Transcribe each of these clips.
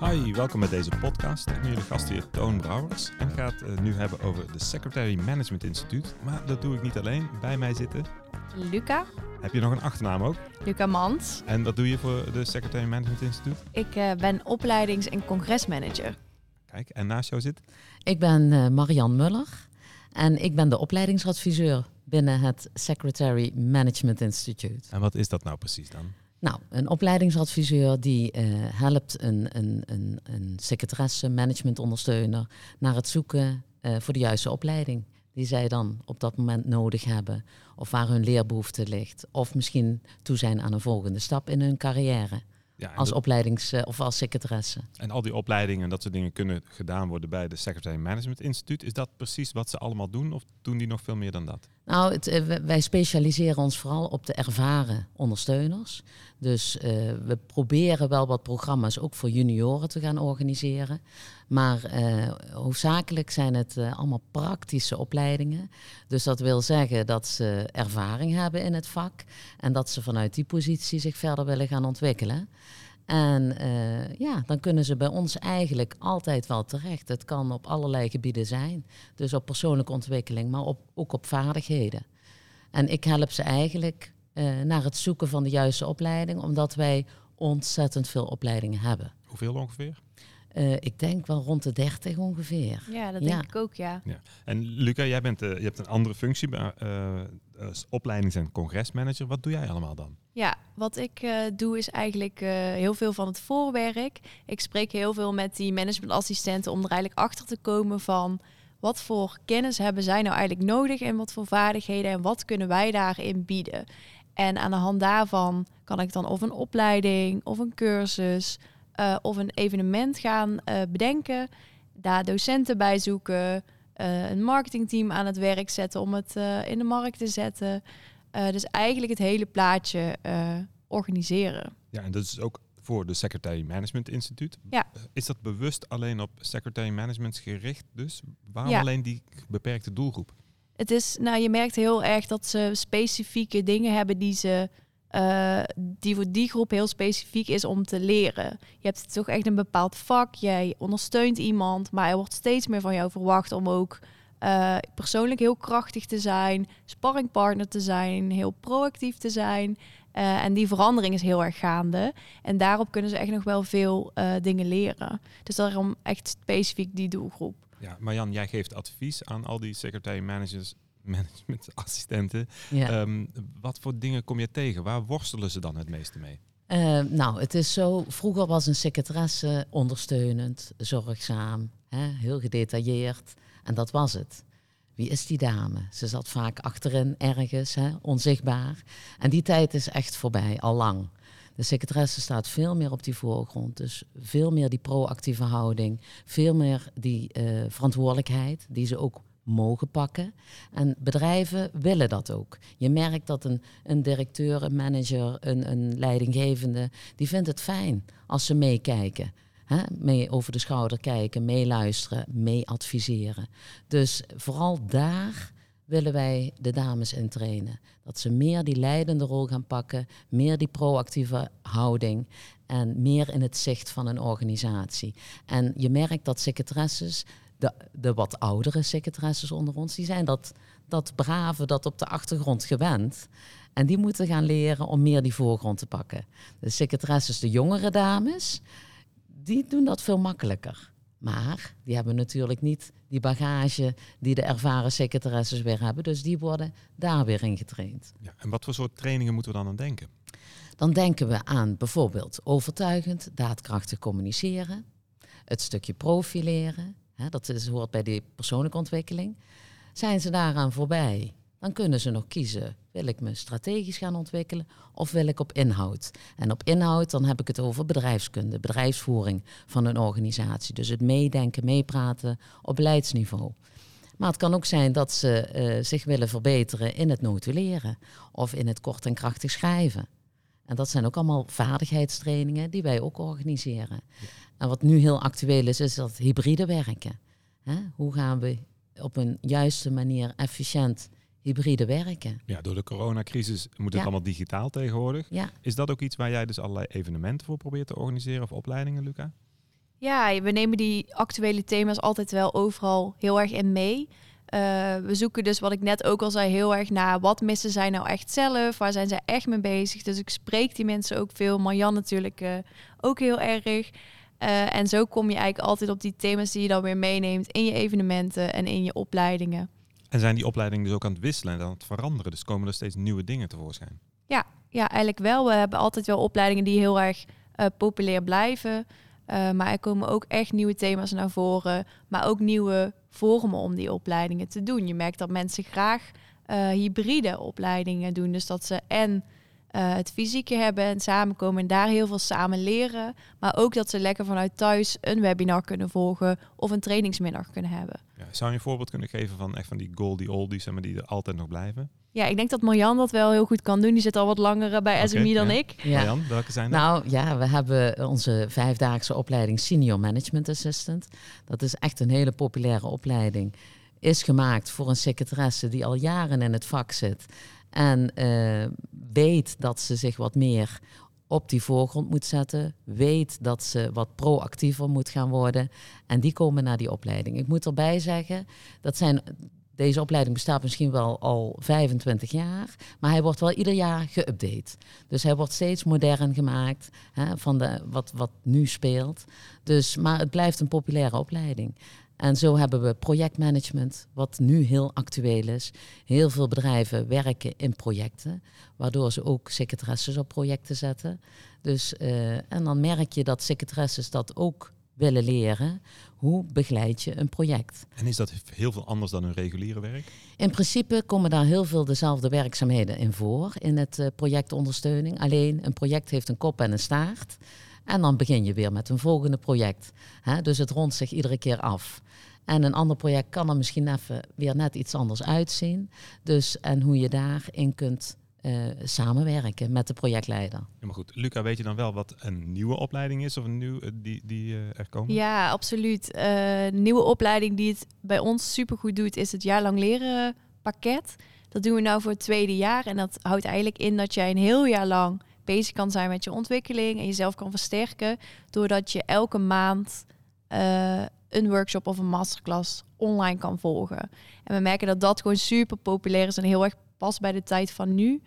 Hi, welkom bij deze podcast. Ik ben jullie gastheer Toon Brouwers en ga het eh, nu hebben over de Secretary Management Instituut. Maar dat doe ik niet alleen. Bij mij zitten... Luca, Heb je nog een achternaam ook? Luca Mans. En wat doe je voor de Secretary Management Instituut? Ik eh, ben opleidings- en congresmanager. Kijk, en naast jou zit... Ik ben eh, Marian Muller en ik ben de opleidingsadviseur binnen het Secretary Management Institute. En wat is dat nou precies dan? Nou, een opleidingsadviseur die eh, helpt een, een, een, een secretaresse, managementondersteuner naar het zoeken eh, voor de juiste opleiding. Die zij dan op dat moment nodig hebben. Of waar hun leerbehoefte ligt. Of misschien toe zijn aan een volgende stap in hun carrière. Ja, Als dat- opleidings- eh, of als secretaresse. en al die opleidingen en dat soort dingen kunnen gedaan worden bij de Secretary Management Instituut. Is dat precies wat ze allemaal doen of doen die nog veel meer dan dat? Nou, het, eh, wij- specialiseren ons vooral op de ervaren ondersteuners. Dus eh, we proberen wel wat programma's ook voor junioren te gaan organiseren. Maar eh, hoofdzakelijk zijn het allemaal praktische opleidingen. Dus dat wil zeggen dat ze ervaring hebben in het vak. En dat ze vanuit die positie zich verder willen gaan ontwikkelen. En eh, ja, dan kunnen ze bij ons eigenlijk altijd wel terecht. Het kan op allerlei gebieden zijn. Dus op persoonlijke ontwikkeling, maar op, ook op vaardigheden. En ik help ze eigenlijk eh, naar het zoeken van de juiste opleiding, omdat wij ontzettend veel opleidingen hebben. Hoeveel ongeveer? Eh, ik denk wel rond de 30 ongeveer. Ja, dat Ja. denk ik ook, ja. Ja. En Luca, jij bent, eh, je hebt een andere functie bij, eh, als opleidings- en congresmanager. Wat doe jij allemaal dan? Ja, wat ik eh, doe is eigenlijk eh, heel veel van het voorwerk. Ik spreek heel veel met die managementassistenten om er eigenlijk achter te komen van wat voor kennis hebben zij nou eigenlijk nodig en wat voor vaardigheden en wat kunnen wij daarin bieden. En aan de hand daarvan kan ik dan of een opleiding of een cursus eh, of een evenement gaan eh, bedenken, daar docenten bij zoeken, eh, een marketingteam aan het werk zetten om het in de markt te zetten. Dus eigenlijk het hele plaatje organiseren. Ja, en dat is ook voor de Secretary Management Instituut. Ja. Is dat bewust alleen op Secretary Management gericht dus? Waarom Ja. alleen die beperkte doelgroep? Het is, nou, je merkt heel erg dat ze specifieke dingen hebben die ze. Eh, die voor die groep heel specifiek is om te leren. Je hebt toch echt een bepaald vak. Jij ondersteunt iemand, maar er wordt steeds meer van jou verwacht om ook eh, persoonlijk heel krachtig te zijn, sparringpartner te zijn, heel proactief te zijn. Eh, en die verandering is heel erg gaande. En daarop kunnen ze echt nog wel veel dingen leren. Dus daarom echt specifiek die doelgroep. Ja, Marjan, jij geeft advies aan al die Secretary Managers, Management assistenten. Ja. Ehm, wat voor dingen kom je tegen? Waar worstelen ze dan het meeste mee? Eh, nou, het is zo. Vroeger was een secretaresse ondersteunend, zorgzaam, hè, heel gedetailleerd. En dat was het. Wie is die dame? Ze zat vaak achterin ergens, hè, onzichtbaar. En die tijd is echt voorbij, al lang. De secretaresse staat veel meer op die voorgrond. Dus veel meer die proactieve houding. Veel meer die eh, verantwoordelijkheid die ze ook mogen pakken. En bedrijven willen dat ook. Je merkt dat een, een directeur, een manager, een, een leidinggevende... die vindt het fijn als ze meekijken. Hè? Mee over de schouder kijken, meeluisteren, mee adviseren. Dus vooral daar willen wij de dames in trainen. Dat ze meer die leidende rol gaan pakken, meer die proactieve houding en meer in het zicht van een organisatie. En je merkt dat secretaresses, de, de wat oudere secretaresses onder ons, die zijn dat, dat brave, dat op de achtergrond gewend. En die moeten gaan leren om meer die voorgrond te pakken. De secretaresses, de jongere dames, die doen dat veel makkelijker. Maar die hebben natuurlijk niet die bagage die de ervaren secretaresses weer hebben. Dus die worden daar weer in getraind. Ja, en wat voor soort trainingen moeten we dan aan denken? Dan denken we aan bijvoorbeeld overtuigend, daadkrachtig communiceren. Het stukje profileren, hè, dat is, hoort bij die persoonlijke ontwikkeling. Zijn ze daaraan voorbij, dan kunnen ze nog kiezen. Wil ik me strategisch gaan ontwikkelen of wil ik op inhoud? En op inhoud, dan heb ik het over bedrijfskunde, bedrijfsvoering van een organisatie. Dus het meedenken, meepraten op beleidsniveau. Maar het kan ook zijn dat ze eh, zich willen verbeteren in het notuleren of in het kort en krachtig schrijven. En dat zijn ook allemaal vaardigheidstrainingen die wij ook organiseren. En wat nu heel actueel is, is dat hybride werken. Hè? Hoe gaan we op een juiste manier efficiënt hybride werken. Ja, door de coronacrisis moet het Ja. allemaal digitaal tegenwoordig. Ja, Is dat ook iets waar jij dus allerlei evenementen voor probeert te organiseren of opleidingen, Luca? Ja, we nemen die actuele thema's altijd wel overal heel erg in mee. Eh, we zoeken dus, wat ik net ook al zei, heel erg naar wat missen zij nou echt zelf? Waar zijn zij echt mee bezig? Dus ik spreek die mensen ook veel. Marjan natuurlijk eh, ook heel erg. Eh, en zo kom je eigenlijk altijd op die thema's die je dan weer meeneemt in je evenementen en in je opleidingen. En zijn die opleidingen dus ook aan het wisselen en aan het veranderen? Dus komen er steeds nieuwe dingen tevoorschijn? Ja, eigenlijk wel. We hebben altijd wel opleidingen die heel erg populair blijven. Eh, maar er komen ook echt nieuwe thema's naar voren. Maar ook nieuwe vormen om die opleidingen te doen. Je merkt dat mensen graag eh, hybride opleidingen doen. Dus dat ze en eh, het fysieke hebben en samenkomen en daar heel veel samen leren. Maar ook dat ze lekker vanuit thuis een webinar kunnen volgen of een trainingsmiddag kunnen hebben. Ja, zou je een voorbeeld kunnen geven van echt van die goldie oldies, zeg maar, die er altijd nog blijven? Ja, ik denk dat Marjan dat wel heel goed kan doen. Die zit al wat langer eh, bij SMI dan ja. ik. ja. Marjan, welke zijn dat? Nou ja, we hebben onze vijfdaagse opleiding Senior Management Assistant. Dat is echt een hele populaire opleiding. Is gemaakt voor een secretaresse die al jaren in het vak zit. En eh, weet dat ze zich wat meer op die voorgrond moet zetten. Weet dat ze wat proactiever moet gaan worden. En die komen naar die opleiding. Ik moet erbij zeggen, dat zijn, deze opleiding bestaat misschien wel al 25 jaar. Maar hij wordt wel ieder jaar geüpdate. Dus hij wordt steeds modern gemaakt hè, van de, wat, wat nu speelt. Dus, maar het blijft een populaire opleiding. En zo hebben we projectmanagement, wat nu heel actueel is. Heel veel bedrijven werken in projecten, waardoor ze ook secretaresses op projecten zetten. Dus, eh, en dan merk je dat secretaresses dat ook willen leren. Hoe begeleid je een project? En is dat heel veel anders dan hun reguliere werk? In principe komen daar heel veel dezelfde werkzaamheden in voor in het eh, projectondersteuning. Alleen een project heeft een kop en een staart. En dan begin je weer met een volgende project. Dus het rondt zich iedere keer af. En een ander project kan er misschien even weer net iets anders uitzien. Dus en hoe je daarin kunt eh, samenwerken met de projectleider. Ja, maar goed, Luca, weet je dan wel wat een nieuwe opleiding is of een nieuw eh, die, die eh, er komen? Ja, absoluut. Eh, nieuwe opleiding die het bij ons supergoed doet, is het jaarlang leren pakket. Dat doen we nou voor het tweede jaar. En dat houdt eigenlijk in dat jij een heel jaar lang bezig kan zijn met je ontwikkeling en jezelf kan versterken. Doordat je elke maand eh, een workshop of een masterclass online kan volgen. En we merken dat dat gewoon super populair is en heel erg past bij de tijd van nu.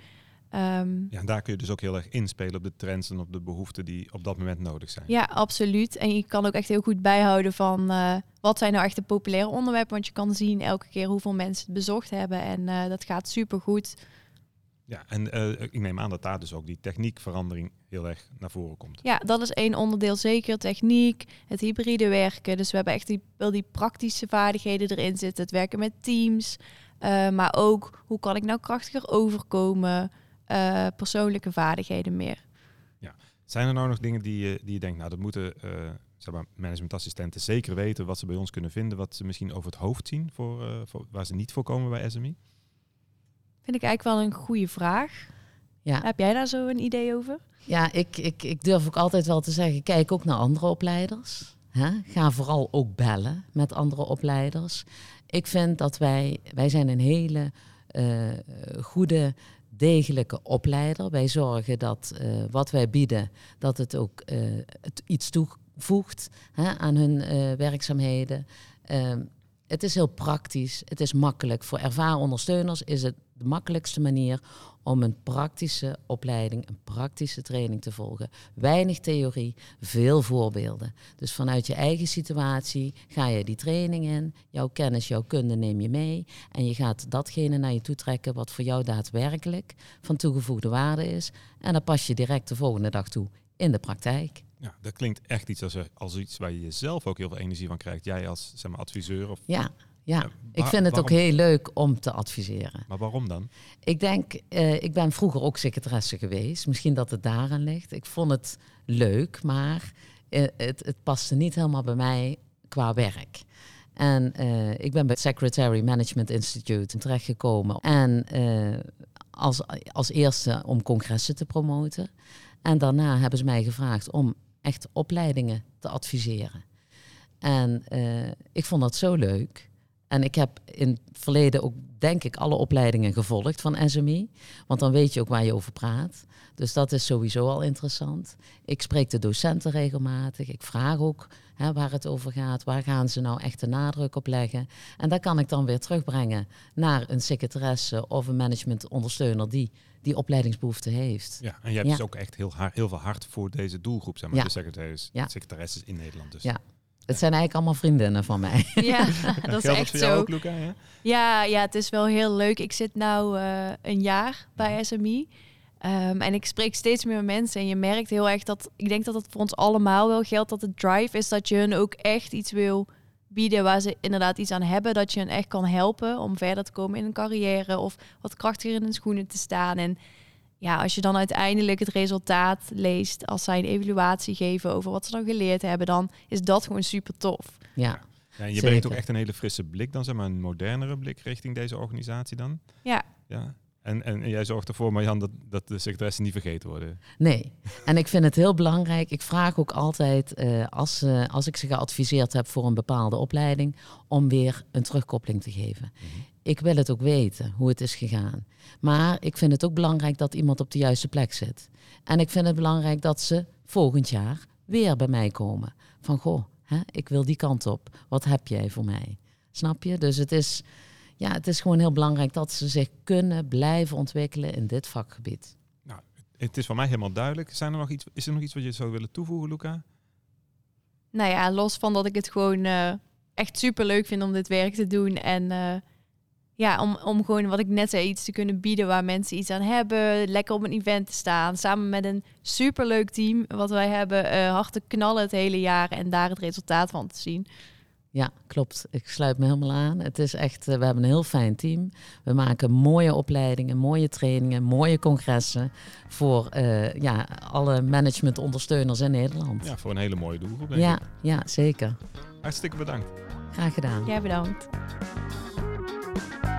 Ehm, Ja, en daar kun je dus ook heel erg inspelen op de trends en op de behoeften die op dat moment nodig zijn. Ja, absoluut. En je kan ook echt heel goed bijhouden van eh, wat zijn nou echt de populaire onderwerpen. Want je kan zien elke keer hoeveel mensen het bezocht hebben. En eh, dat gaat super goed. Ja, en eh, ik neem aan dat daar dus ook die techniekverandering heel erg naar voren komt. Ja, dat is één onderdeel zeker. Techniek, het hybride werken. Dus we hebben echt die, wel die praktische vaardigheden erin zitten. Het werken met teams. eh, maar ook hoe kan ik nou krachtiger overkomen. eh, persoonlijke vaardigheden meer. Zijn er nou nog dingen die, je die je denkt, nou dat moeten zeg maar, managementassistenten zeker weten wat ze bij ons kunnen vinden, wat ze misschien over het hoofd zien, voor, voor, waar ze niet voor komen bij SMI? Vind ik eigenlijk wel een goede vraag. Ja. Heb jij daar zo een idee over? Ja, ik, ik, ik durf ook altijd wel te zeggen, kijk ook naar andere opleiders. Hè? Ga vooral ook bellen met andere opleiders. Ik vind dat wij, wij zijn een hele eh, goede, degelijke opleider. Wij zorgen dat eh, wat wij bieden, dat het ook het iets toevoegt hè, aan hun werkzaamheden. Het is heel praktisch, het is makkelijk. Voor ervaren ondersteuners is het de makkelijkste manier om een praktische opleiding, een praktische training te volgen. Weinig theorie, veel voorbeelden. Dus vanuit je eigen situatie ga je die training in. Jouw kennis, jouw kunde neem je mee. En je gaat datgene naar je toe trekken wat voor jou daadwerkelijk van toegevoegde waarde is. En dan pas je direct de volgende dag toe in de praktijk. Ja, dat klinkt echt iets als, als iets waar je zelf ook heel veel energie van krijgt. Jij als zeg maar, adviseur. Of, Ja, ja. Ik vind het ook heel leuk om te adviseren. Maar waarom dan? Ik denk, eh, ik ben vroeger ook secretaresse geweest. Misschien dat het daaraan ligt. Ik vond het leuk, maar eh, het, het paste niet helemaal bij mij qua werk. En eh, ik ben bij het Secretary Management Institute terechtgekomen. En als, als eerste om congressen te promoten. En daarna hebben ze mij gevraagd om echt opleidingen te adviseren. En eh, ik vond dat zo leuk. En ik heb in het verleden ook, denk ik, alle opleidingen gevolgd van SMI. Want dan weet je ook waar je over praat. Dus dat is sowieso al interessant. Ik spreek de docenten regelmatig. Ik vraag ook hè, waar het over gaat. Waar gaan ze nou echt de nadruk op leggen? En dat kan ik dan weer terugbrengen naar een secretaresse of een managementondersteuner die die opleidingsbehoefte heeft. Ja, en jij hebt Ja. dus ook echt heel, heel veel hard voor deze doelgroep, zeg maar, Ja. de secretaris, Ja. secretaresses in Nederland. Dus. Ja. Het zijn eigenlijk allemaal vriendinnen van mij. Ja, dat is Geldt echt voor jou zo. ook, Luca? Ja? Ja, ja, het is wel heel leuk. Ik zit nu een jaar bij SMI. Ehm, en ik spreek steeds meer mensen. En je merkt heel erg dat... Ik denk dat het voor ons allemaal wel geldt. Dat de drive is dat je hun ook echt iets wil bieden... waar ze inderdaad iets aan hebben. Dat je hen echt kan helpen om verder te komen in hun carrière... of wat krachtiger in hun schoenen te staan. En ja, als je dan uiteindelijk het resultaat leest... als zij een evaluatie geven over wat ze dan geleerd hebben... dan is dat gewoon super tof. Ja, Ja, en je Zeker. brengt ook echt een hele frisse blik dan, zeg maar, een modernere blik richting deze organisatie dan. Ja. Ja. En, en jij zorgt ervoor, Marjan, dat, dat de secretaressen niet vergeten worden. nee. En ik vind het heel belangrijk. Ik vraag ook altijd, eh, als, eh, als ik ze geadviseerd heb voor een bepaalde opleiding, om weer een terugkoppeling te geven. Ik wil het ook weten hoe het is gegaan. Maar ik vind het ook belangrijk dat iemand op de juiste plek zit. En ik vind het belangrijk dat ze volgend jaar weer bij mij komen. Van goh, hè, ik wil die kant op. Wat heb jij voor mij? Snap je? Dus het is, ja, het is gewoon heel belangrijk dat ze zich kunnen blijven ontwikkelen in dit vakgebied. Nou, het is voor mij helemaal duidelijk. Zijn er nog iets, is er nog iets wat je zou willen toevoegen, Luca? nou ja, los van dat ik het gewoon eh, echt super leuk vind om dit werk te doen. En eh, ja, om, om gewoon wat ik net zei, iets te kunnen bieden waar mensen iets aan hebben. Lekker op een event te staan. Samen met een super leuk team wat wij hebben. eh hard te knallen het hele jaar en daar het resultaat van te zien. Ja, klopt. Ik sluit me helemaal aan. Het is echt, eh, we hebben een heel fijn team. We maken mooie opleidingen, mooie trainingen, mooie congressen voor eh, ja, alle managementondersteuners in Nederland. Ja, voor een hele mooie doelgroep, denk ja, ik. ja, zeker. Hartstikke bedankt. Graag gedaan. Jij bedankt. you